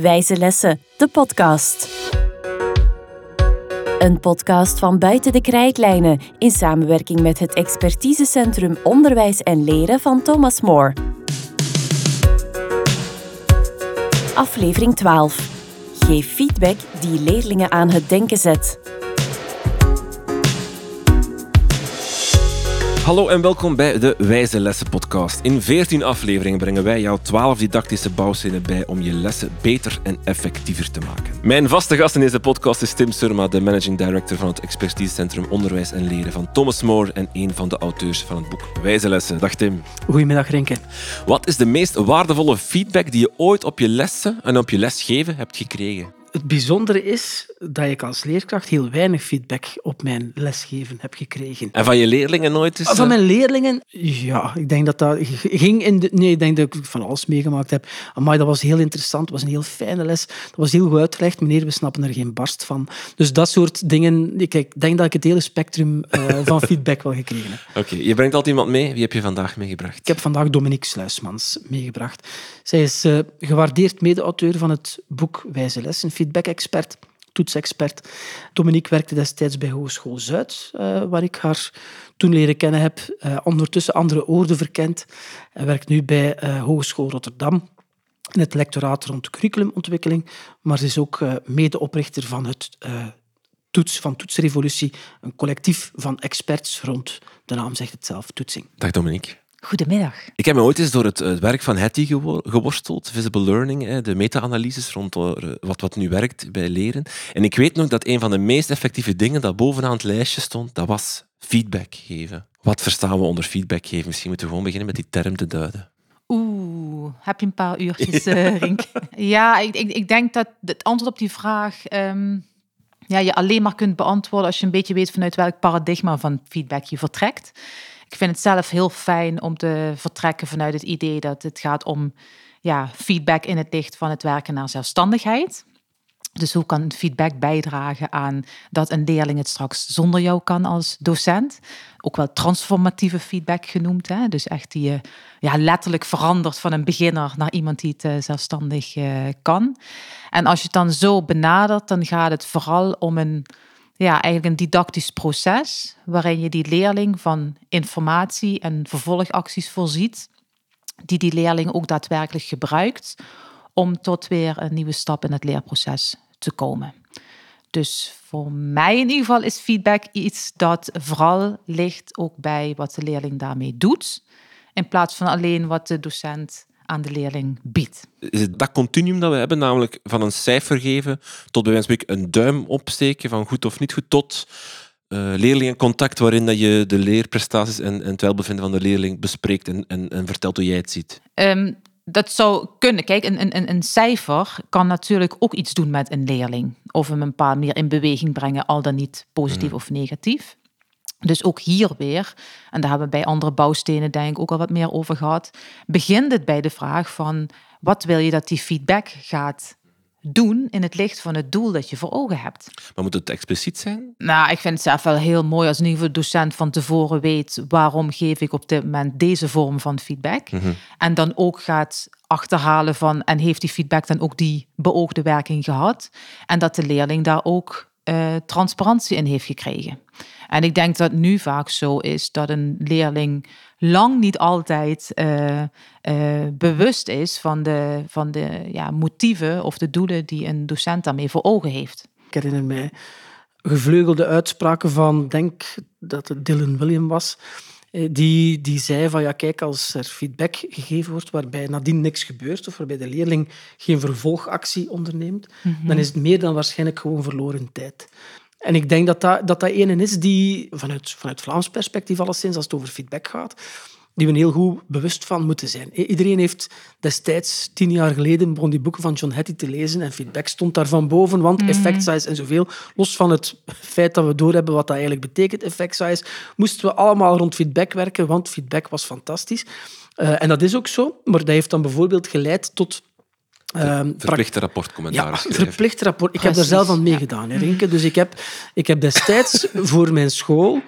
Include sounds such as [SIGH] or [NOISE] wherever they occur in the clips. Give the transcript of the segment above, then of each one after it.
Wijze Lessen, de podcast. Een podcast van Buiten de Krijtlijnen in samenwerking met het expertisecentrum Onderwijs en Leren van Thomas More. Aflevering 12. Geef feedback die leerlingen aan het denken zet. Hallo en welkom bij de Wijze Lessen podcast. In 14 afleveringen brengen wij jou 12 didactische bouwstenen bij om je lessen beter en effectiever te maken. Mijn vaste gast in deze podcast is Tim Surma, de managing director van het expertisecentrum Onderwijs en Leren van Thomas More en een van de auteurs van het boek Wijze Lessen. Dag Tim. Goedemiddag Renke. Wat is de meest waardevolle feedback die je ooit op je lessen en op je lesgeven hebt gekregen? Het bijzondere is dat ik als leerkracht heel weinig feedback op mijn lesgeven heb gekregen. En van je leerlingen nooit eens? Van mijn leerlingen, ja, ik denk dat dat ging in de... Nee, ik denk dat ik van alles meegemaakt heb. Maar dat was heel interessant, het was een heel fijne les. Dat was heel goed uitgelegd. Meneer, we snappen er geen barst van. Dus dat soort dingen... Ik denk dat ik het hele spectrum uh, [LAUGHS] van feedback wel gekregen heb. Oké, je brengt altijd iemand mee. Wie heb je vandaag meegebracht? Ik heb vandaag Dominique Sluismans meegebracht. Zij is uh, gewaardeerd mede-auteur van het boek Wijze Lessen, feedback-expert, toetsexpert. Dominique werkte destijds bij Hogeschool Zuid, uh, waar ik haar toen leren kennen heb. Uh, ondertussen andere oorden verkend. En werkt nu bij uh, Hogeschool Rotterdam in het lectoraat rond curriculumontwikkeling. Maar ze is ook medeoprichter van het Toets van Toetsrevolutie, een collectief van experts rond, de naam zegt het zelf, toetsing. Dag Dominique. Goedemiddag. Ik heb me ooit eens door het, het werk van Hattie geworsteld, visible learning, de meta-analyses rond eh, wat, wat nu werkt bij leren. En ik weet nog dat een van de meest effectieve dingen dat bovenaan het lijstje stond, dat was feedback geven. Wat verstaan we onder feedback geven? Misschien moeten we gewoon beginnen met die term te duiden. Oeh, heb je een paar uurtjes, uh, [LAUGHS] Rink? ja, ik, ik, ik, denk dat het antwoord op die vraag um, ja, je alleen maar kunt beantwoorden als je een beetje weet vanuit welk paradigma van feedback je vertrekt. Ik vind het zelf heel fijn om te vertrekken vanuit het idee dat het gaat om ja, feedback in het licht van het werken naar zelfstandigheid. Dus hoe kan feedback bijdragen aan dat een leerling het straks zonder jou kan als docent? Ook wel transformatieve feedback genoemd. Hè? Dus echt die ja, letterlijk verandert van een beginner naar iemand die het uh, zelfstandig uh, kan. En als je het dan zo benadert, dan gaat het vooral om een ja, eigenlijk een didactisch proces waarin je die leerling van informatie en vervolgacties voorziet, die die leerling ook daadwerkelijk gebruikt om tot weer een nieuwe stap in het leerproces te komen. Dus voor mij in ieder geval is feedback iets dat vooral ligt ook bij wat de leerling daarmee doet, in plaats van alleen wat de docent aan de leerling biedt. Is dat continuum dat we hebben, namelijk van een cijfer geven tot bij wijze van een duim opsteken van goed of niet goed, tot uh, leerlingencontact waarin dat je de leerprestaties en, en het welbevinden van de leerling bespreekt en, en, en vertelt hoe jij het ziet? Um, dat zou kunnen. Kijk, een, een, een cijfer kan natuurlijk ook iets doen met een leerling. Of hem een paar meer in beweging brengen, al dan niet positief mm. of negatief. Dus ook hier weer, en daar hebben we bij andere bouwstenen denk ik ook al wat meer over gehad, begint het bij de vraag van wat wil je dat die feedback gaat doen in het licht van het doel dat je voor ogen hebt. Maar moet het expliciet zijn? Nou, ik vind het zelf wel heel mooi als geval de docent van tevoren weet waarom geef ik op dit moment deze vorm van feedback. Mm En dan ook gaat achterhalen van en heeft die feedback dan ook die beoogde werking gehad. En dat de leerling daar ook uh, transparantie in heeft gekregen. En ik denk dat nu vaak zo is dat een leerling lang niet altijd uh, uh, bewust is van de, van de ja, motieven of de doelen die een docent daarmee voor ogen heeft. Ik herinner mij gevleugelde uitspraken van, denk dat het Dylan William was, die, die zei van ja, kijk, als er feedback gegeven wordt waarbij nadien niks gebeurt of waarbij de leerling geen vervolgactie onderneemt, mm -hmm. dan is het meer dan waarschijnlijk gewoon verloren tijd. En ik denk dat dat, dat, dat ene is die, vanuit, vanuit Vlaams perspectief alleszins, als het over feedback gaat, die we heel goed bewust van moeten zijn. Iedereen heeft destijds, tien jaar geleden, begon die boeken van John Hattie te lezen en feedback stond daar van boven, want mm. effect size en zoveel. Los van het feit dat we doorhebben wat dat eigenlijk betekent, effect size, moesten we allemaal rond feedback werken, want feedback was fantastisch. Uh, en dat is ook zo, maar dat heeft dan bijvoorbeeld geleid tot Um, verplichte rapportcommentaar. Ja, [LAUGHS] verplichte rapport. Ik heb daar zelf aan meegedaan, Rinke. Dus ik heb, ik heb destijds [LAUGHS] voor mijn school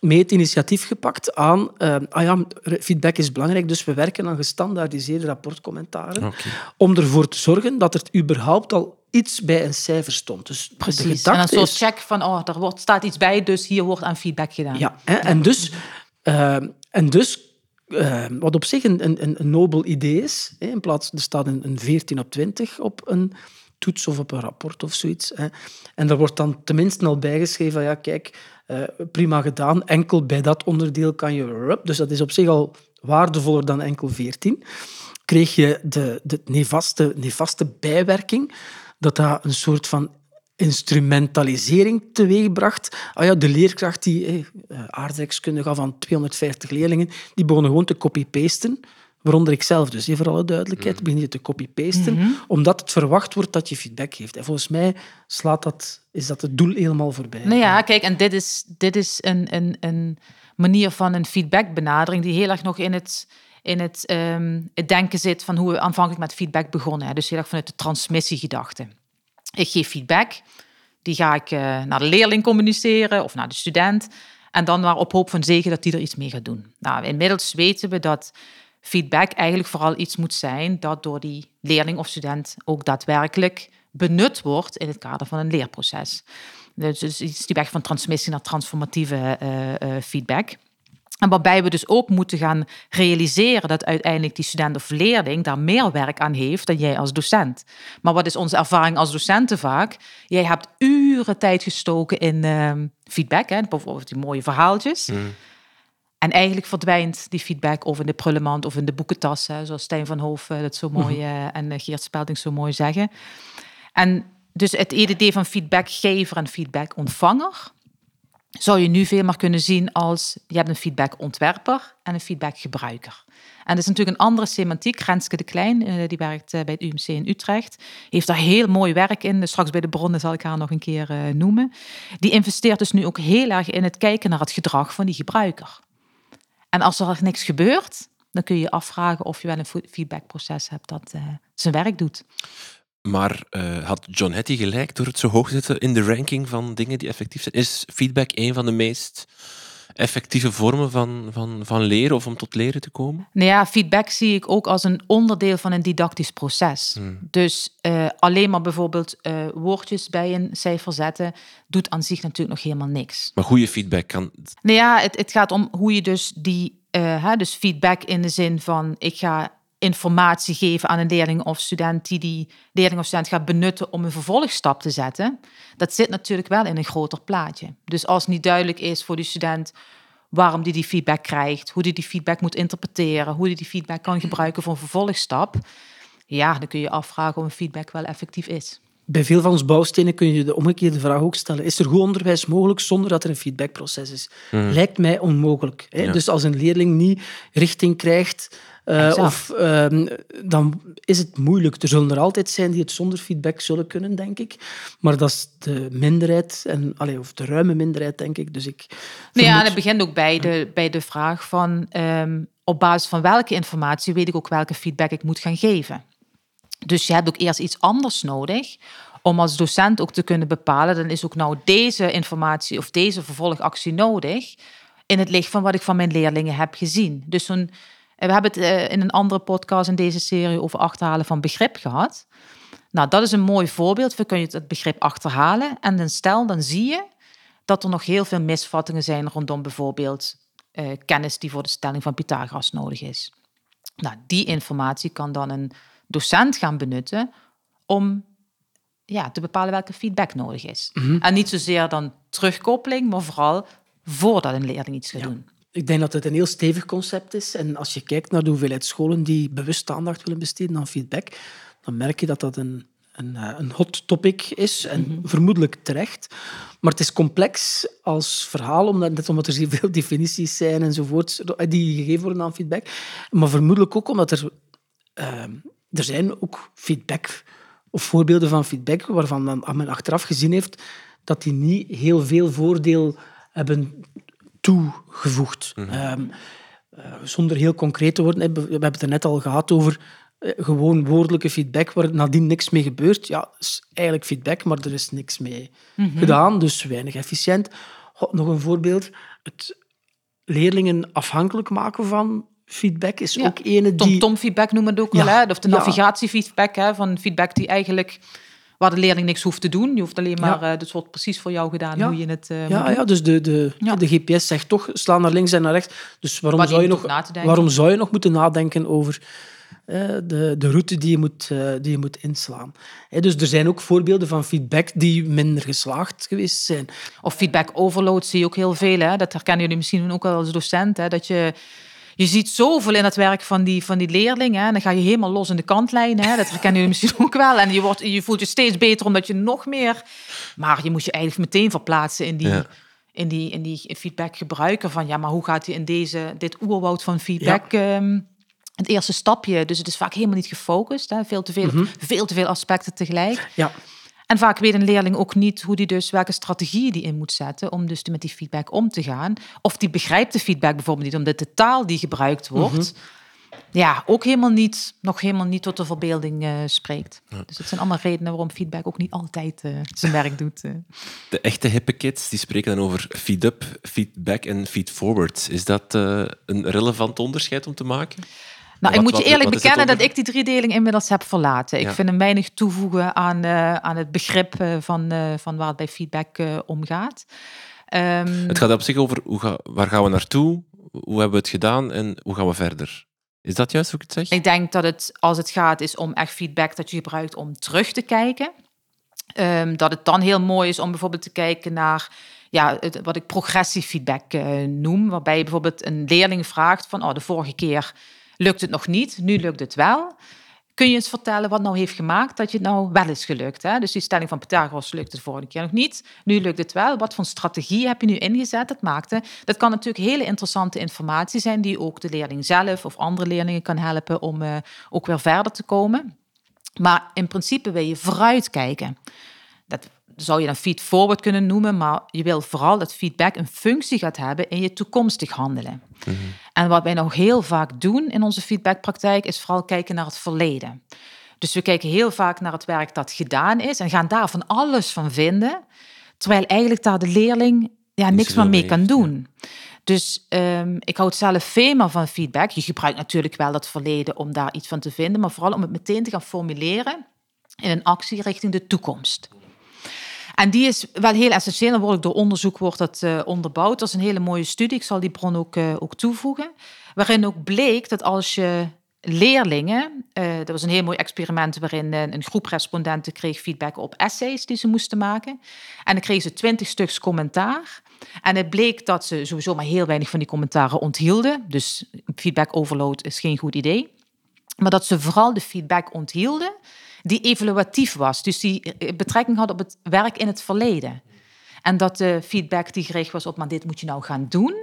mee het initiatief gepakt aan... Uh, ah ja, feedback is belangrijk, dus we werken aan gestandaardiseerde rapportcommentaren. Okay. Om ervoor te zorgen dat er überhaupt al iets bij een cijfer stond. Dus Precies, en een soort check van, oh, er wordt, staat iets bij, dus hier wordt aan feedback gedaan. Ja, hè, en dus... Uh, en dus uh, wat op zich een, een, een nobel idee is. Hè, in plaats, er staat een, een 14 op 20 op een toets of op een rapport of zoiets. Hè. En daar wordt dan tenminste al bijgeschreven, ja, kijk, uh, prima gedaan, enkel bij dat onderdeel kan je... Dus dat is op zich al waardevoller dan enkel 14. Kreeg je de, de nefaste, nefaste bijwerking, dat dat een soort van instrumentalisering teweegbracht. Ah ja, de leerkracht die eh, aardrijkskunde gaf van 250 leerlingen, die begonnen gewoon te copy-pasten. Waaronder ik zelf dus, voor alle duidelijkheid, mm. begin je te copy-pasten, mhm. omdat het verwacht wordt dat je feedback geeft. En volgens mij slaat dat, is dat het doel helemaal voorbij. Nou ja, kijk, en dit is, dit is een, een, een manier van een feedbackbenadering die heel erg nog in het, in het, um, het denken zit van hoe we aanvankelijk met feedback begonnen. Hè. Dus heel erg vanuit de transmissiegedachte. Ik geef feedback, die ga ik uh, naar de leerling communiceren of naar de student. En dan maar op hoop van zegen dat die er iets mee gaat doen. Nou, inmiddels weten we dat feedback eigenlijk vooral iets moet zijn dat door die leerling of student ook daadwerkelijk benut wordt in het kader van een leerproces. Dus, dus iets die weg van transmissie naar transformatieve uh, uh, feedback. En waarbij we dus ook moeten gaan realiseren dat uiteindelijk die student of leerling daar meer werk aan heeft dan jij als docent. Maar wat is onze ervaring als docenten vaak? Jij hebt uren tijd gestoken in uh, feedback, hè? bijvoorbeeld die mooie verhaaltjes. Mm. En eigenlijk verdwijnt die feedback of in de prullenmand of in de boekentas, hè, zoals Stijn van Hoof dat zo mooi uh, en uh, Geert Spelding zo mooi zeggen. En dus het idee van feedbackgever en feedbackontvanger zou je nu veel meer kunnen zien als je hebt een feedbackontwerper en een feedbackgebruiker. En dat is natuurlijk een andere semantiek. Renske de Klein, eh, die werkt bij het UMC in Utrecht, heeft daar heel mooi werk in. Dus straks bij de bronnen zal ik haar nog een keer noemen. Die investeert dus nu ook heel erg in het kijken naar het gedrag van die gebruiker. En als er niks gebeurt, dan kun je je afvragen of je wel een feedbackproces hebt dat uh, zijn werk doet. Maar uh, had John Hattie gelijk door het zo hoog te zetten in de ranking van dingen die effectief zijn? Is feedback een van de meest effectieve vormen van, van, van leren of om tot leren te komen? Nou ja, feedback zie ik ook als een onderdeel van een didactisch proces. Hmm. Dus uh, alleen maar bijvoorbeeld uh, woordjes bij een cijfer zetten, doet aan zich natuurlijk nog helemaal niks. Maar goede feedback kan. Nou ja, het, het gaat om hoe je dus die, uh, hè, dus feedback in de zin van ik ga informatie geven aan een leerling of student die die leerling of student gaat benutten om een vervolgstap te zetten, dat zit natuurlijk wel in een groter plaatje. Dus als niet duidelijk is voor die student waarom die die feedback krijgt, hoe die die feedback moet interpreteren, hoe die die feedback kan gebruiken voor een vervolgstap, ja, dan kun je afvragen of een feedback wel effectief is. Bij veel van onze bouwstenen kun je de omgekeerde vraag ook stellen. Is er goed onderwijs mogelijk zonder dat er een feedbackproces is? Hmm. Lijkt mij onmogelijk. Hè? Dus als een leerling niet richting krijgt uh, of, uh, dan is het moeilijk. Er zullen er altijd zijn die het zonder feedback zullen kunnen, denk ik. Maar dat is de minderheid, en, of de ruime minderheid, denk ik. Dus ik nee, ja, en het begint ook bij de, bij de vraag van... Um, op basis van welke informatie weet ik ook welke feedback ik moet gaan geven. Dus je hebt ook eerst iets anders nodig om als docent ook te kunnen bepalen, dan is ook nou deze informatie of deze vervolgactie nodig in het licht van wat ik van mijn leerlingen heb gezien. Dus zo'n we hebben het eh, in een andere podcast in deze serie over achterhalen van begrip gehad. Nou, dat is een mooi voorbeeld. We kunnen het begrip achterhalen. En dan stel, dan zie je dat er nog heel veel misvattingen zijn rondom bijvoorbeeld uh, kennis die voor de stelling van Pythagoras nodig is. Nou, die informatie kan dan een docent gaan benutten om ja, te bepalen welke feedback nodig is. Mhm. En niet zozeer dan terugkoppeling, maar vooral voordat een leerling iets gaat doen. Ik denk dat het een heel stevig concept is. En als je kijkt naar de hoeveelheid scholen die bewust aandacht willen besteden aan feedback, dan merk je dat dat een, een, eh, een hot topic is. En mhm. vermoedelijk terecht. Maar het is complex als verhaal, omdat, net omdat er zoveel [LAUGHS] definities zijn enzovoort, die gegeven worden aan feedback. Maar vermoedelijk ook omdat er, uh, er zijn ook feedback of voorbeelden van feedback waarvan men achteraf gezien heeft dat die niet heel veel voordeel hebben toegevoegd. Mhm. Ehm, eh, zonder heel concreet te worden, we hebben het er net al gehad over uh, gewoon woordelijke feedback waar nadien niks mee gebeurt. Ja, is eigenlijk feedback, maar er is niks mee mhm. gedaan, dus weinig efficiënt. nog een voorbeeld. Het leerlingen afhankelijk maken van feedback is Ja, ook ene die... Tom-tom feedback noemen we het ook Ja, wel. Hè? Of de navigatiefeedback, hè? van feedback die eigenlijk... Waar de leerling niks hoeft te doen. Je hoeft alleen maar... Ja. eh, het wordt precies voor jou gedaan Ja. hoe je het eh, Ja, moet ja, dus de, de, de GPS zegt toch, sla naar links en naar rechts. Dus waarom, Waar zou je, nog, waarom zou je nog moeten nadenken over eh, de, de route die je moet, die je moet inslaan? Dus er zijn ook voorbeelden van feedback die minder geslaagd geweest zijn. Of feedback overload zie je ook heel veel. Hè? Dat herkennen jullie misschien ook wel als docent. Hè? Dat je, je ziet zoveel in het werk van die, van die leerlingen. Hè? Dan ga je helemaal los in de kantlijn. Hè? Dat herkennen jullie misschien ook wel. En je, wordt, je voelt je steeds beter omdat je nog meer... Maar je moet je eigenlijk meteen verplaatsen in die... Ja. In die, in die feedback gebruiken van ja, maar hoe gaat hij in deze, dit oerwoud van feedback ehm, het eerste stapje? Dus het is vaak helemaal niet gefocust, hè? Veel, te veel, veel te veel aspecten tegelijk. Ja, En vaak weet een leerling ook niet hoe die dus welke strategie die in moet zetten om dus met die feedback om te gaan. Of die begrijpt de feedback bijvoorbeeld niet, omdat de taal die gebruikt wordt, ja, ook helemaal niet, nog helemaal niet tot de verbeelding eh, spreekt. Dus dat zijn allemaal redenen waarom feedback ook niet altijd eh, zijn werk [LAUGHS] doet. eh. De echte hippe kids die spreken dan over feed-up, feedback en feed-forward. Is dat een relevant onderscheid om te maken? Nou, Wat- ik moet je eerlijk wat bekennen dat ik die driedeling inmiddels heb verlaten. Ik vind hem weinig toevoegen aan, eh, aan het begrip eh, van, eh, van waar het bij feedback eh, om gaat. Ehm, Het gaat op zich over hoe ga, waar gaan we naartoe, hoe hebben we het gedaan en hoe gaan we verder. Is dat juist hoe ik het zeg? Ik denk dat het, als het gaat, is om echt feedback dat je gebruikt om terug te kijken. Ehm, dat het dan heel mooi is om bijvoorbeeld te kijken naar ja, het, wat ik progressiefeedback eh noem. Waarbij je bijvoorbeeld een leerling vraagt van, oh, de vorige keer lukt het nog niet, nu lukt het wel. Kun je eens vertellen wat nou heeft gemaakt dat je het nou wel is gelukt? Hè? Dus die stelling van Pythagoras lukt het vorige keer nog niet. Nu lukt het wel. Wat voor strategie heb je nu ingezet? Dat maakte. Dat kan natuurlijk hele interessante informatie zijn die ook de leerling zelf of andere leerlingen kan helpen om eh, ook weer verder te komen. Maar in principe wil je vooruitkijken. Dat zou je dan feed-forward kunnen noemen, maar je wil vooral dat feedback een functie gaat hebben in je toekomstig handelen. En wat wij nog heel vaak doen in onze feedbackpraktijk is vooral kijken naar het verleden. Dus we kijken heel vaak naar het werk dat gedaan is en gaan daar van alles van vinden, terwijl eigenlijk daar de leerling ja, niks meer mee kan ja. doen. Dus ehm, ik houd zelf veel meer van feedback. Je gebruikt natuurlijk wel dat verleden om daar iets van te vinden, maar vooral om het meteen te gaan formuleren in een actie richting de toekomst. En die is wel heel essentieel. Ook door onderzoek wordt dat, eh, onderbouwd. Dat is een hele mooie studie. Ik zal die bron ook, eh, ook toevoegen. Waarin ook bleek dat als je leerlingen... eh dat was een heel mooi experiment waarin een groep respondenten kreeg feedback op essays die ze moesten maken. En dan kregen ze twintig stuks commentaar. En het bleek dat ze sowieso maar heel weinig van die commentaren onthielden. Dus feedback overload is geen goed idee. Maar dat ze vooral de feedback onthielden die evaluatief was. Dus die eh, betrekking had op het werk in het verleden. En dat de feedback die gericht was op, maar dit moet je nou gaan doen,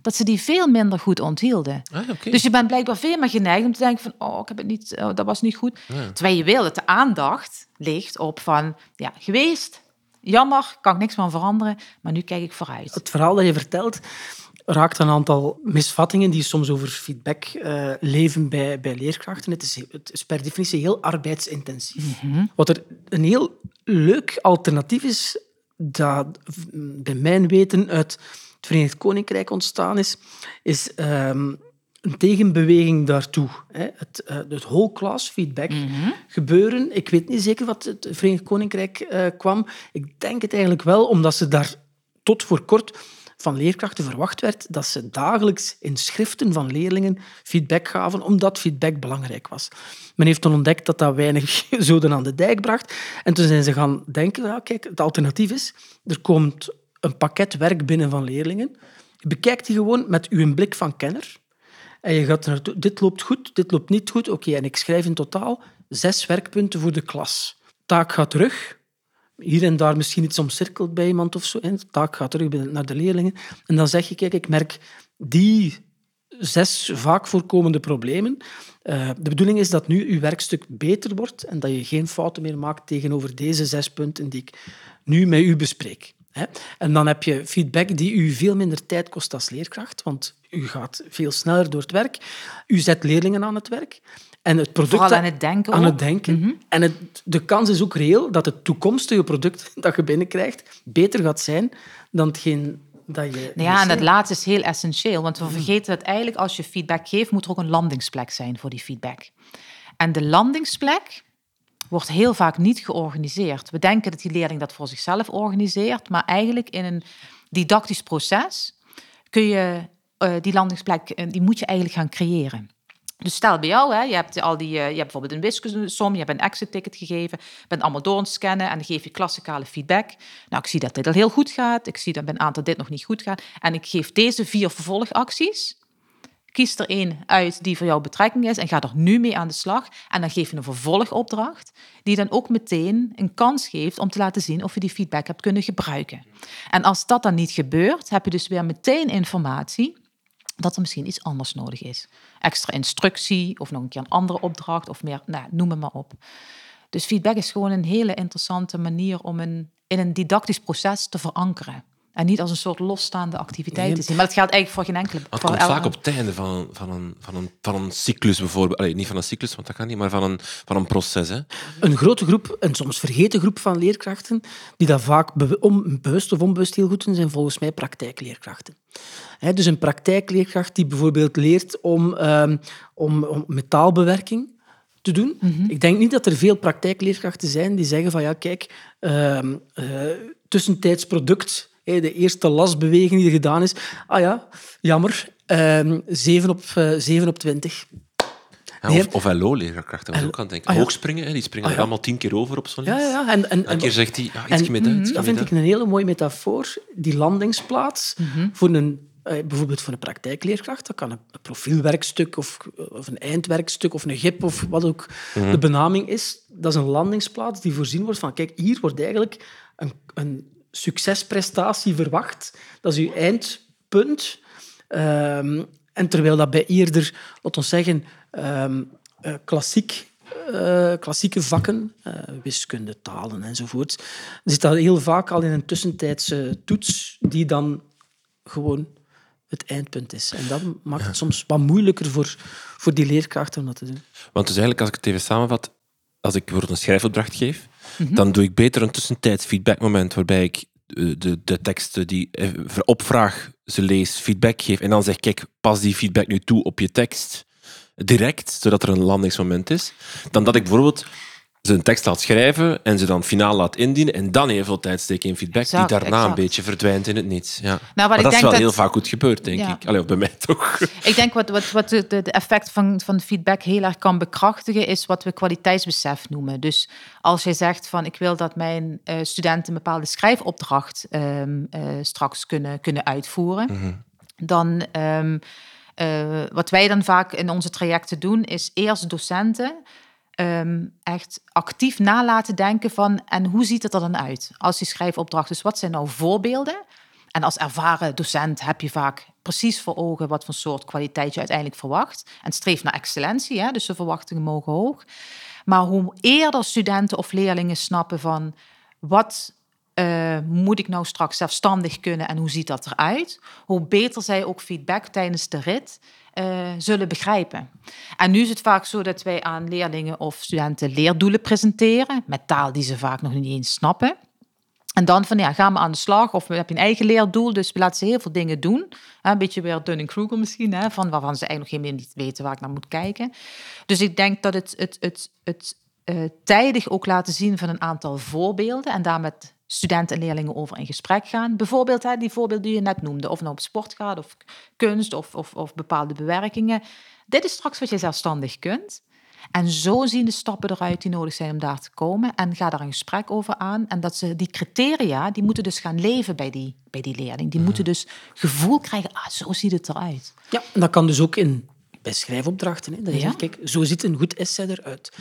dat ze die veel minder goed onthielden. Ah. Dus je bent blijkbaar veel meer geneigd om te denken van, oh, ik heb het niet, oh, dat was niet goed. Terwijl je wil dat de aandacht ligt op van, ja, geweest, jammer, kan ik niks van veranderen, maar nu kijk ik vooruit. het verhaal dat je vertelt raakt een aantal misvattingen die soms over feedback eh, leven bij, bij leerkrachten. Het is, het is per definitie heel arbeidsintensief. Wat er een heel leuk alternatief is, dat bij mijn weten uit het Verenigd Koninkrijk ontstaan is, is ehm, een tegenbeweging daartoe. Hè. Het, eh, het whole class feedback gebeuren. Ik weet niet zeker wat het Verenigd Koninkrijk eh, kwam. Ik denk het eigenlijk wel, omdat ze daar tot voor kort van leerkrachten verwacht werd dat ze dagelijks in schriften van leerlingen feedback gaven, omdat feedback belangrijk was. Men heeft toen ontdekt dat dat weinig [LAUGHS] zoden aan de dijk bracht. En toen zijn ze gaan denken, kijk, het alternatief is, er komt een pakket werk binnen van leerlingen. Bekijkt die gewoon met uw blik van kenner. En je gaat naartoe, dit loopt goed, dit loopt niet goed. Oké, en ik schrijf in totaal zes werkpunten voor de klas. Taak gaat terug. Hier en daar misschien iets omcirkeld bij iemand of zo. En de taak gaat terug naar de leerlingen. En dan zeg je, kijk, ik merk die zes vaak voorkomende problemen. Eh, de bedoeling is dat nu uw werkstuk beter wordt en dat je geen fouten meer maakt tegenover deze zes punten die ik nu met u bespreek. Hè. En dan heb je feedback die u veel minder tijd kost als leerkracht, want u gaat veel sneller door het werk. U zet leerlingen aan het werk. En het product Vooral aan het denken Aan ook. het denken. En het, de kans is ook reëel dat het toekomstige product [LAUGHS] dat je binnenkrijgt beter gaat zijn dan hetgeen dat je... Nou ja, en dat laatste is heel essentieel, want we vergeten dat eigenlijk als je feedback geeft, moet er ook een landingsplek zijn voor die feedback. En de landingsplek wordt heel vaak niet georganiseerd. We denken dat die leerling dat voor zichzelf organiseert, maar eigenlijk in een didactisch proces kun je uh, die landingsplek, uh, die moet je eigenlijk gaan creëren. Dus stel bij jou, hè, je hebt al die, uh, je hebt bijvoorbeeld een wiskundesom, je hebt een exit-ticket gegeven, bent allemaal door scannen en dan geef je klassikale feedback. Nou, ik zie dat dit al heel goed gaat, ik zie dat bij een aantal dit nog niet goed gaat en ik geef deze vier vervolgacties. Kies er één uit die voor jou betrekking is en ga er nu mee aan de slag. En dan geef je een vervolgopdracht, die dan ook meteen een kans geeft om te laten zien of je die feedback hebt kunnen gebruiken. En als dat dan niet gebeurt, heb je dus weer meteen informatie dat er misschien iets anders nodig is. Extra instructie of nog een keer een andere opdracht of meer, nou, noem het maar op. Dus feedback is gewoon een hele interessante manier om een, in een didactisch proces te verankeren. En niet als een soort losstaande activiteit te zien. Maar het geldt eigenlijk voor geen enkele... Het komt vaak op het einde van, van, een, van, een, van een cyclus bijvoorbeeld. Allee, niet van een cyclus, want dat kan niet, maar van een, van een proces. Hè. Een grote groep, een soms vergeten groep van leerkrachten, die dat vaak bewust of onbewust heel goed doen, zijn volgens mij praktijkleerkrachten. He, dus een praktijkleerkracht die bijvoorbeeld leert om, um, om, om metaalbewerking te doen. Mm -hmm. Ik denk niet dat er veel praktijkleerkrachten zijn die zeggen van ja, kijk, uh, tussentijds product de eerste lasbeweging die er gedaan is. Ah ja, jammer. Um, 7, op, uh, 7 op 20. Ja, of, of LO-leerkrachten, was ook aan het denken. Ah, ja. Hoogspringen, die springen ah, ja. er allemaal tien keer over op zo'n ja, ja, en, en, een keer zegt hij, ja, iets met uit. Dat vind ik een hele mooie metafoor. Die landingsplaats mm -hmm. voor een bijvoorbeeld voor een praktijkleerkracht, dat kan een profielwerkstuk of, of een eindwerkstuk of een GIP of wat ook mm -hmm. de benaming is. Dat is een landingsplaats die voorzien wordt van, kijk, hier wordt eigenlijk een, een succesprestatie verwacht. Dat is uw eindpunt. Um, en terwijl dat bij eerder, laten we zeggen, um, uh, klassiek, uh, klassieke vakken, uh, wiskunde, talen enzovoort, zit dat heel vaak al in een tussentijdse toets die dan gewoon het eindpunt is. En dat maakt het soms wat moeilijker voor, voor die leerkrachten om dat te doen. Want dus eigenlijk, als ik het even samenvat, als ik bijvoorbeeld een schrijfopdracht geef, -hmm. dan doe ik beter een tussentijds feedbackmoment waarbij ik de, de teksten die opvraag, ze lees, feedback geef en dan zeg kijk, pas die feedback nu toe op je tekst direct, zodat er een landingsmoment is, dan dat ik bijvoorbeeld ze een tekst laat schrijven en ze dan finaal laat indienen en dan heel veel tijd steken in feedback exact, die daarna exact. een beetje verdwijnt in het niets. Ja. Nou, maar dat denk is wel dat... heel vaak goed gebeurd, denk ja. ik. Allee, bij mij toch. [LAUGHS] Ik denk wat, wat, wat de, de effect van, van feedback heel erg kan bekrachtigen, is wat we kwaliteitsbesef noemen. Dus als je zegt van ik wil dat mijn uh, studenten een bepaalde schrijfopdracht um, uh, straks kunnen, kunnen uitvoeren, mm -hmm. dan... Um, uh, wat wij dan vaak in onze trajecten doen, is eerst docenten um, echt actief na laten denken van en hoe ziet het er dan uit als je schrijfopdracht is. Wat zijn nou voorbeelden? En als ervaren docent heb je vaak precies voor ogen wat voor soort kwaliteit je uiteindelijk verwacht. En streef naar excellentie, hè? dus de verwachtingen mogen hoog. Maar hoe eerder studenten of leerlingen snappen van wat uh, moet ik nou straks zelfstandig kunnen en hoe ziet dat eruit, hoe beter zij ook feedback tijdens de rit uh, zullen begrijpen. En nu is het vaak zo dat wij aan leerlingen of studenten leerdoelen presenteren, met taal die ze vaak nog niet eens snappen. En dan van ja, gaan we aan de slag of heb je een eigen leerdoel, dus we laten ze heel veel dingen doen. Een beetje weer Dunning-Kruger misschien, hè, van waarvan ze eigenlijk nog helemaal niet weten waar ik naar moet kijken. Dus ik denk dat het, het, het, het uh, tijdig ook laten zien van een aantal voorbeelden en daar met studenten en leerlingen over in gesprek gaan. Bijvoorbeeld hè, die voorbeelden die je net noemde, of nou op sport gaat, of kunst, of, of, of bepaalde bewerkingen. Dit is straks wat je zelfstandig kunt. En zo zien de stappen eruit die nodig zijn om daar te komen. En ga daar een gesprek over aan. En dat ze die criteria, die moeten dus gaan leven bij die, bij die leerling. Die moeten dus gevoel krijgen, ah, zo ziet het eruit. Ja, en dat kan dus ook in bij schrijfopdrachten. Hè, dat je ja? zegt, kijk, zo ziet een goed essay eruit.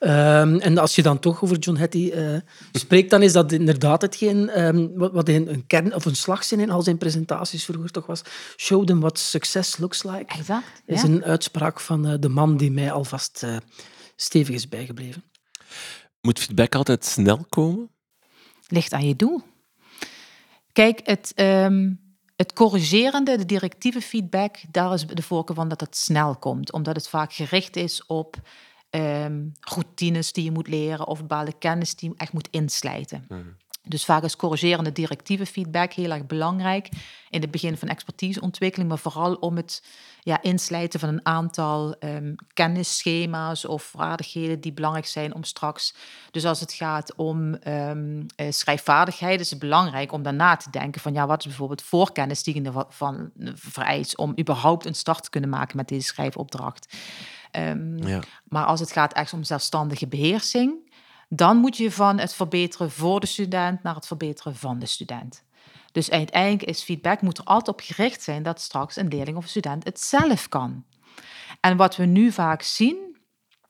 Um, en als je dan toch over John Hattie uh, spreekt, dan is dat inderdaad hetgeen um, wat in een kern of een slagzin in al zijn presentaties vroeger toch was. Show them what success looks like. Exact. is een uitspraak van uh, de man die mij alvast uh, stevig is bijgebleven. Moet feedback altijd snel komen? Ligt aan je doel. Kijk, het... Um het corrigerende, de directieve feedback, daar is de voorkeur van dat het snel komt. Omdat het vaak gericht is op um, routines die je moet leren of bepaalde kennis die je echt moet inslijten. Mm. Dus vaak is corrigerende directieve feedback heel erg belangrijk in het begin van expertiseontwikkeling, maar vooral om het ja, inslijten van een aantal um, kennisschema's of vaardigheden die belangrijk zijn om straks. Dus als het gaat om um, schrijfvaardigheid, is het belangrijk om daarna te denken van ja, wat is bijvoorbeeld voorkennis die je ervan vereist om überhaupt een start te kunnen maken met deze schrijfopdracht. Um, ja. Maar als het gaat echt om zelfstandige beheersing, dan moet je van het verbeteren voor de student naar het verbeteren van de student. Dus uiteindelijk is feedback moet er altijd op gericht zijn dat straks een leerling of student het zelf kan. En wat we nu vaak zien,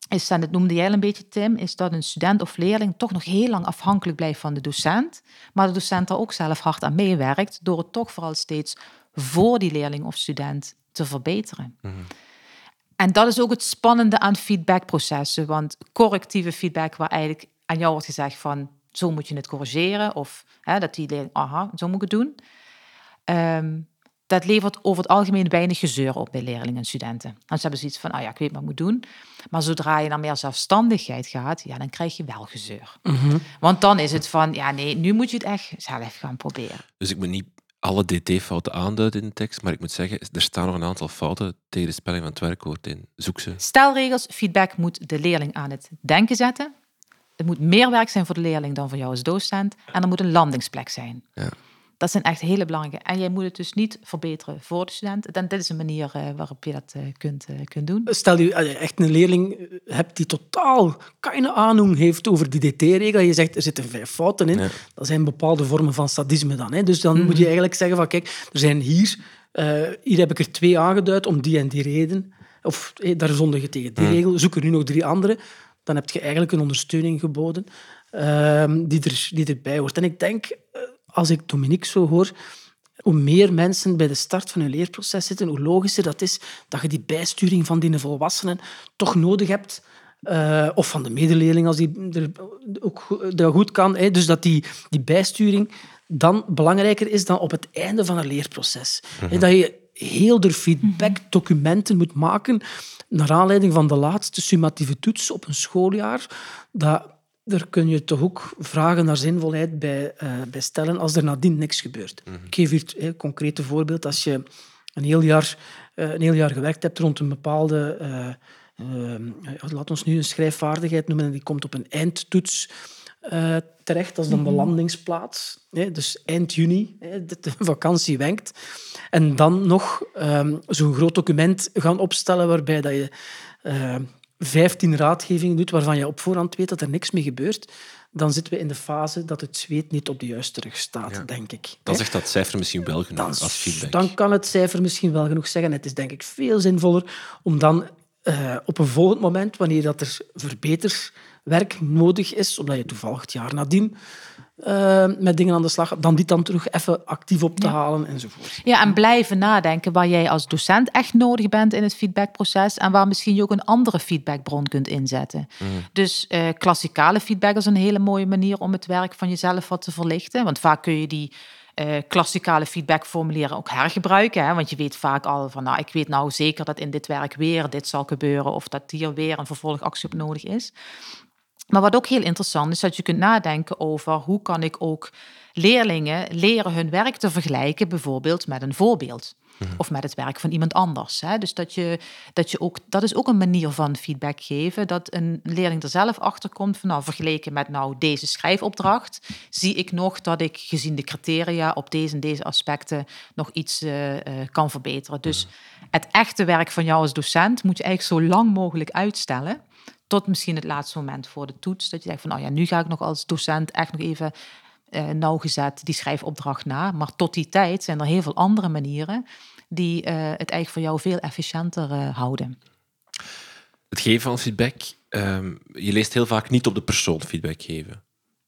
is, en dat noemde jij al een beetje Tim, is dat een student of leerling toch nog heel lang afhankelijk blijft van de docent, maar de docent er ook zelf hard aan meewerkt door het toch vooral steeds voor die leerling of student te verbeteren. Mhm. En dat is ook het spannende aan feedbackprocessen. Want correctieve feedback, waar eigenlijk aan jou wordt gezegd van zo moet je het corrigeren, of hè, dat die leerling, aha, zo moet ik het doen. Ehm, dat levert over het algemeen weinig gezeur op bij leerlingen en studenten. En ze hebben zoiets van, ah ja, ik weet wat ik moet doen. Maar zodra je naar meer zelfstandigheid gaat, ja, dan krijg je wel gezeur. Mhm. Want dan is het van, ja nee, nu moet je het echt zelf gaan proberen. Dus ik moet niet alle dt-fouten aanduiden in de tekst, maar ik moet zeggen, er staan nog een aantal fouten tegen de spelling van het werkwoord in. Zoek ze. Stelregels, feedback moet de leerling aan het denken zetten. Het moet meer werk zijn voor de leerling dan voor jou als docent. En er moet een landingsplek zijn. Ja. Dat zijn echt hele belangrijke. En jij moet het dus niet verbeteren voor de student. Dan, dit is een manier uh, waarop je dat uh, kunt, uh, kunt doen. Stel je echt een leerling hebt die totaal keine aanhoeng heeft over die dt-regel. Je zegt er zitten vijf fouten in. Dat zijn bepaalde vormen van sadisme dan. Hè. Dus dan moet je mhm. eigenlijk zeggen van kijk, er zijn hier, hier heb ik er twee aangeduid om die en die reden. Of daar zondig je tegen die mhm. regel. Zoek er nu nog drie andere. Dan heb je eigenlijk een ondersteuning geboden ehm, die, er, die erbij hoort. En ik denk als ik Dominique zo hoor, hoe meer mensen bij de start van hun leerproces zitten, hoe logischer dat is dat je die bijsturing van die volwassenen toch nodig hebt. Uh, of van de medeleerling, als die er ook dat goed kan. Hè. Dus dat die, die bijsturing dan belangrijker is dan op het einde van een leerproces. Mm Dat je heel de feedbackdocumenten moet maken naar aanleiding van de laatste summatieve toets op een schooljaar. Dat daar kun je toch ook vragen naar zinvolheid bij, uh, bij stellen als er nadien niks gebeurt. Mhm. Ik geef hier een concreet voorbeeld. Als je een heel jaar, uh, een heel jaar gewerkt hebt rond een bepaalde... Uh, laat ons nu een schrijfvaardigheid noemen en die komt op een eindtoets terecht. Dat is dan de mhm. landingsplaats. dus eind juni, [LAUGHS] de vakantie wenkt. En dan nog ehm, zo'n groot document gaan opstellen waarbij dat je 15 raadgevingen doet waarvan je op voorhand weet dat er niks mee gebeurt, dan zitten we in de fase dat het zweet niet op de juiste rug staat, denk ik. Dan zegt dat cijfer misschien wel genoeg als feedback. Dan kan het cijfer misschien wel genoeg zeggen. Het is denk ik veel zinvoller om dan uh, op een volgend moment, wanneer dat er verbeterwerk nodig is, omdat je toevallig het jaar nadien uh, met dingen aan de slag, dan dit dan terug even actief op te halen enzovoort. Ja, en blijven nadenken waar jij als docent echt nodig bent in het feedbackproces en waar misschien je ook een andere feedbackbron kunt inzetten. Mm. Dus uh, klassikale feedback is een hele mooie manier om het werk van jezelf wat te verlichten, want vaak kun je die uh, klassikale feedbackformulieren ook hergebruiken. Hè? Want je weet vaak al van, nou, ik weet nou zeker dat in dit werk weer dit zal gebeuren of dat hier weer een vervolgactie op nodig is. Maar wat ook heel interessant is, dat je kunt nadenken over hoe kan ik ook leerlingen leren hun werk te vergelijken, bijvoorbeeld met een voorbeeld. Mhm. Of met het werk van iemand anders. Hè? Dus dat, je, dat, je ook, dat is ook een manier van feedback geven. Dat een leerling er zelf achter komt van nou, vergeleken met nou deze schrijfopdracht, zie ik nog dat ik gezien de criteria op deze en deze aspecten nog iets uh, uh, kan verbeteren. Dus mhm. het echte werk van jou als docent moet je eigenlijk zo lang mogelijk uitstellen tot misschien het laatste moment voor de toets. Dat je denkt van, nou ja, nu ga ik nog als docent echt nog even uh, nauwgezet die schrijfopdracht na. Maar tot die tijd zijn er heel veel andere manieren die uh, het eigenlijk voor jou veel efficiënter uh, houden. Het geven van feedback, um, je leest heel vaak niet op de persoon feedback geven.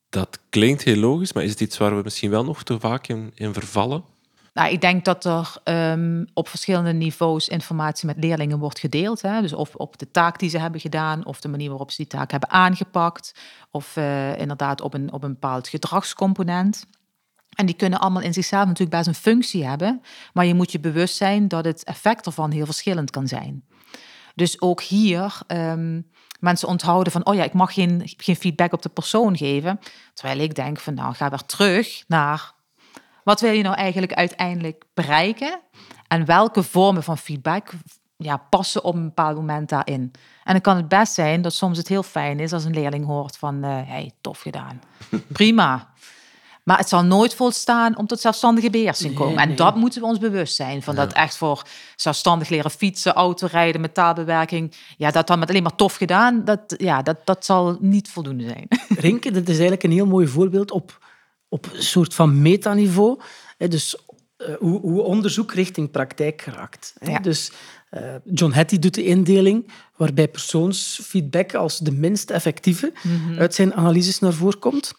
Dat klinkt heel logisch, maar is het iets waar we misschien wel nog te vaak in, in vervallen? Nou, ik denk dat er um, op verschillende niveaus informatie met leerlingen wordt gedeeld. Hè? Dus of op de taak die ze hebben gedaan, of de manier waarop ze die taak hebben aangepakt, of uh, inderdaad op een, op een bepaald gedragscomponent. En die kunnen allemaal in zichzelf natuurlijk best een functie hebben, maar je moet je bewust zijn dat het effect ervan heel verschillend kan zijn. Dus ook hier um, mensen onthouden van, oh ja, ik mag geen, geen feedback op de persoon geven. Terwijl ik denk van, nou, ga weer terug naar wat wil je nou eigenlijk uiteindelijk bereiken en welke vormen van feedback ja, passen op een bepaald moment daarin. En dan kan het best zijn dat soms het heel fijn is als een leerling hoort van, uh, hey, tof gedaan, [LAUGHS] prima. Maar het zal nooit volstaan om tot zelfstandige beheersing komen. en dat moeten we ons bewust zijn. Van dat echt voor zelfstandig leren fietsen, autorijden, metaalbewerking. Ja, dat dan met alleen maar tof gedaan. Dat, ja, dat, dat zal niet voldoende zijn. [LAUGHS] Rinke, dat is eigenlijk een heel mooi voorbeeld op, op een soort van metaniveau. Dus uh, hoe, hoe, onderzoek richting praktijk geraakt. Ja. Dus uh, John Hattie doet de indeling waarbij persoonsfeedback als de minst effectieve mm -hmm. uit zijn analyses naar voren komt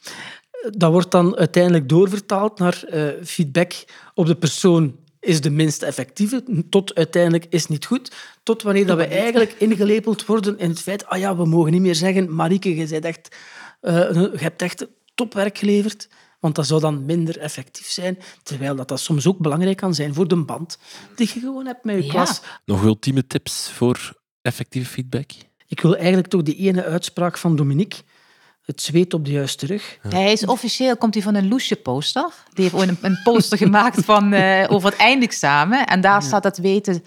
dat wordt dan uiteindelijk doorvertaald naar uh, feedback op de persoon is de minst effectieve, tot uiteindelijk is niet goed, tot wanneer dat we eigenlijk ingelepeld worden in het feit, ah ja, we mogen niet meer zeggen, Marieke, je, echt, uh, je hebt echt topwerk geleverd, want dat zou dan minder effectief zijn, terwijl dat, dat soms ook belangrijk kan zijn voor de band die je gewoon hebt met je klas. Nog ultieme tips voor effectieve feedback? Ik wil eigenlijk toch die ene uitspraak van Dominique het zweet op de juiste rug. Hij is officieel, komt hij van een loesje poster. Die heeft een, een poster gemaakt van, uh, over het eindexamen. En daar staat dat weten,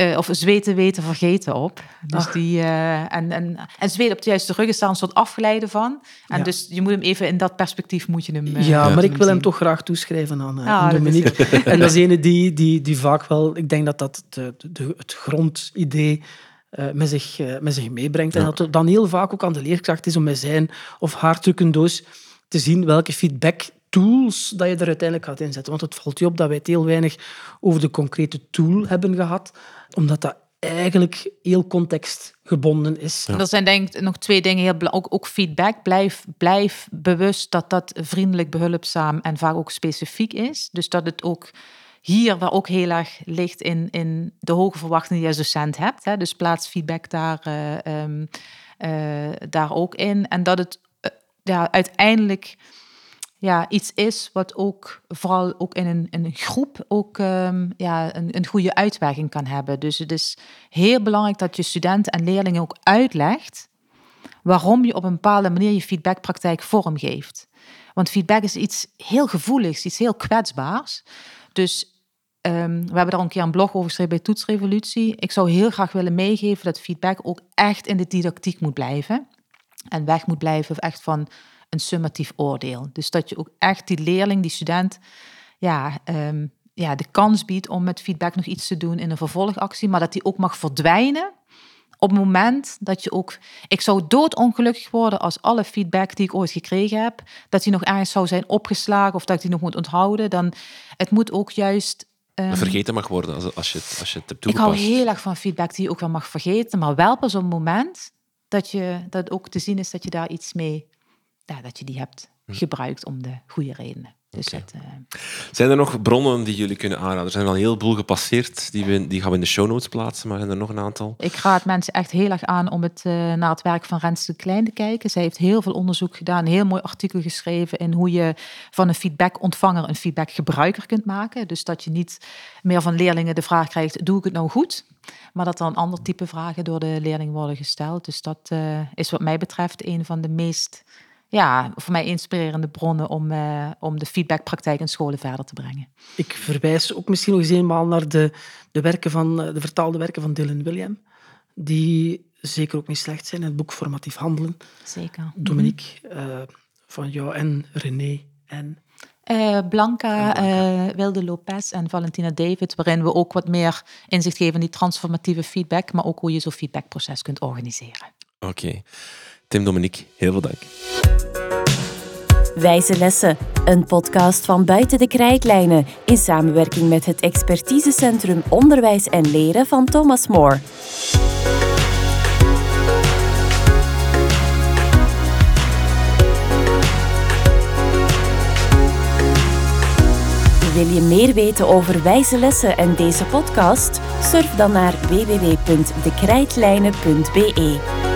uh, of zweten, weten, vergeten op. Dus die, uh, en, en, en zweet op de juiste rug is daar een soort afgeleide van. En ja. dus je moet hem even in dat perspectief moet je hem Ja, maar ik wil hem toch graag toeschrijven aan, ah, aan Dominique. Dat en dat is [LAUGHS] ene die, die, die vaak wel... Ik denk dat dat de, de, het grondidee uh, met, zich, uh, met zich meebrengt. En dat het dan heel vaak ook aan de leerkracht is om met zijn of haar trucendoos te zien welke feedback tools dat je er uiteindelijk gaat inzetten. Want het valt je op dat wij het heel weinig over de concrete tool hebben gehad, omdat dat eigenlijk heel contextgebonden is. Ja. Er zijn denk ik nog twee dingen heel belangrijk. Ook, ook, feedback. Blijf, blijf bewust dat dat vriendelijk, behulpzaam en vaak ook specifiek is. Dus dat het ook hier waar ook heel erg ligt in, in de hoge verwachtingen die je als docent hebt. Hè, dus plaats feedback daar, uh, um, uh, daar ook in. En dat het uh, ja, uiteindelijk ja, iets is wat ook vooral ook in een, een groep ook um, ja, een, een goede uitwerking kan hebben. Dus het is heel belangrijk dat je studenten en leerlingen ook uitlegt waarom je op een bepaalde manier je feedbackpraktijk vormgeeft. Want feedback is iets heel gevoeligs, iets heel kwetsbaars. Dus Um, we hebben daar een keer een blog over geschreven bij Toetsrevolutie. Ik zou heel graag willen meegeven dat feedback ook echt in de didactiek moet blijven. En weg moet blijven echt van een summatief oordeel. Dus dat je ook echt die leerling, die student, ja, um, ja, de kans biedt om met feedback nog iets te doen in een vervolgactie. Maar dat die ook mag verdwijnen op het moment dat je ook... Ik zou doodongelukkig worden als alle feedback die ik ooit gekregen heb, dat die nog ergens zou zijn opgeslagen of dat ik die nog moet onthouden. Dan, het moet ook juist Um, vergeten mag worden als, als, je, als je het hebt toegepast. Ik hou heel erg van feedback die je ook wel mag vergeten, maar wel pas op het moment dat, je, dat ook te zien is dat je daar iets mee, ja, dat je die hebt hm. gebruikt om de goede redenen. Dus okay. het, uh... Zijn er nog bronnen die jullie kunnen aanraden? Er zijn al een heleboel gepasseerd, die, we, die gaan we in de show notes plaatsen, maar zijn er nog een aantal? Ik raad mensen echt heel erg aan om het, uh, naar het werk van Rens de Klein te kijken. Zij heeft heel veel onderzoek gedaan, een heel mooi artikel geschreven in hoe je van een feedback-ontvanger een feedback-gebruiker kunt maken. Dus dat je niet meer van leerlingen de vraag krijgt, doe ik het nou goed? Maar dat een ander type vragen door de leerling worden gesteld. Dus dat uh, is wat mij betreft een van de meest ja, voor mij inspirerende bronnen om, uh, om de feedbackpraktijk in scholen verder te brengen. Ik verwijs ook misschien nog eens eenmaal naar de, de, werken van, eh, de vertaalde werken van Dylan William, die zeker ook niet slecht zijn. Het boek Formatief Handelen. Zeker. Dominique, uh, van jou en René en... Uh, Blanca, uh, Wilde Lopez en Valentina David, waarin we ook wat meer inzicht geven in die transformatieve feedback, maar ook hoe je zo'n feedbackproces kunt organiseren. Oké. Okay. Tim Dominique, heel veel dank. Wijze Lessen, een podcast van Buiten de Krijtlijnen in samenwerking met het expertisecentrum Onderwijs en Leren van Thomas More. Wil je meer weten over wijze lessen en deze podcast? Surf dan naar www.dekrijtlijnen.be.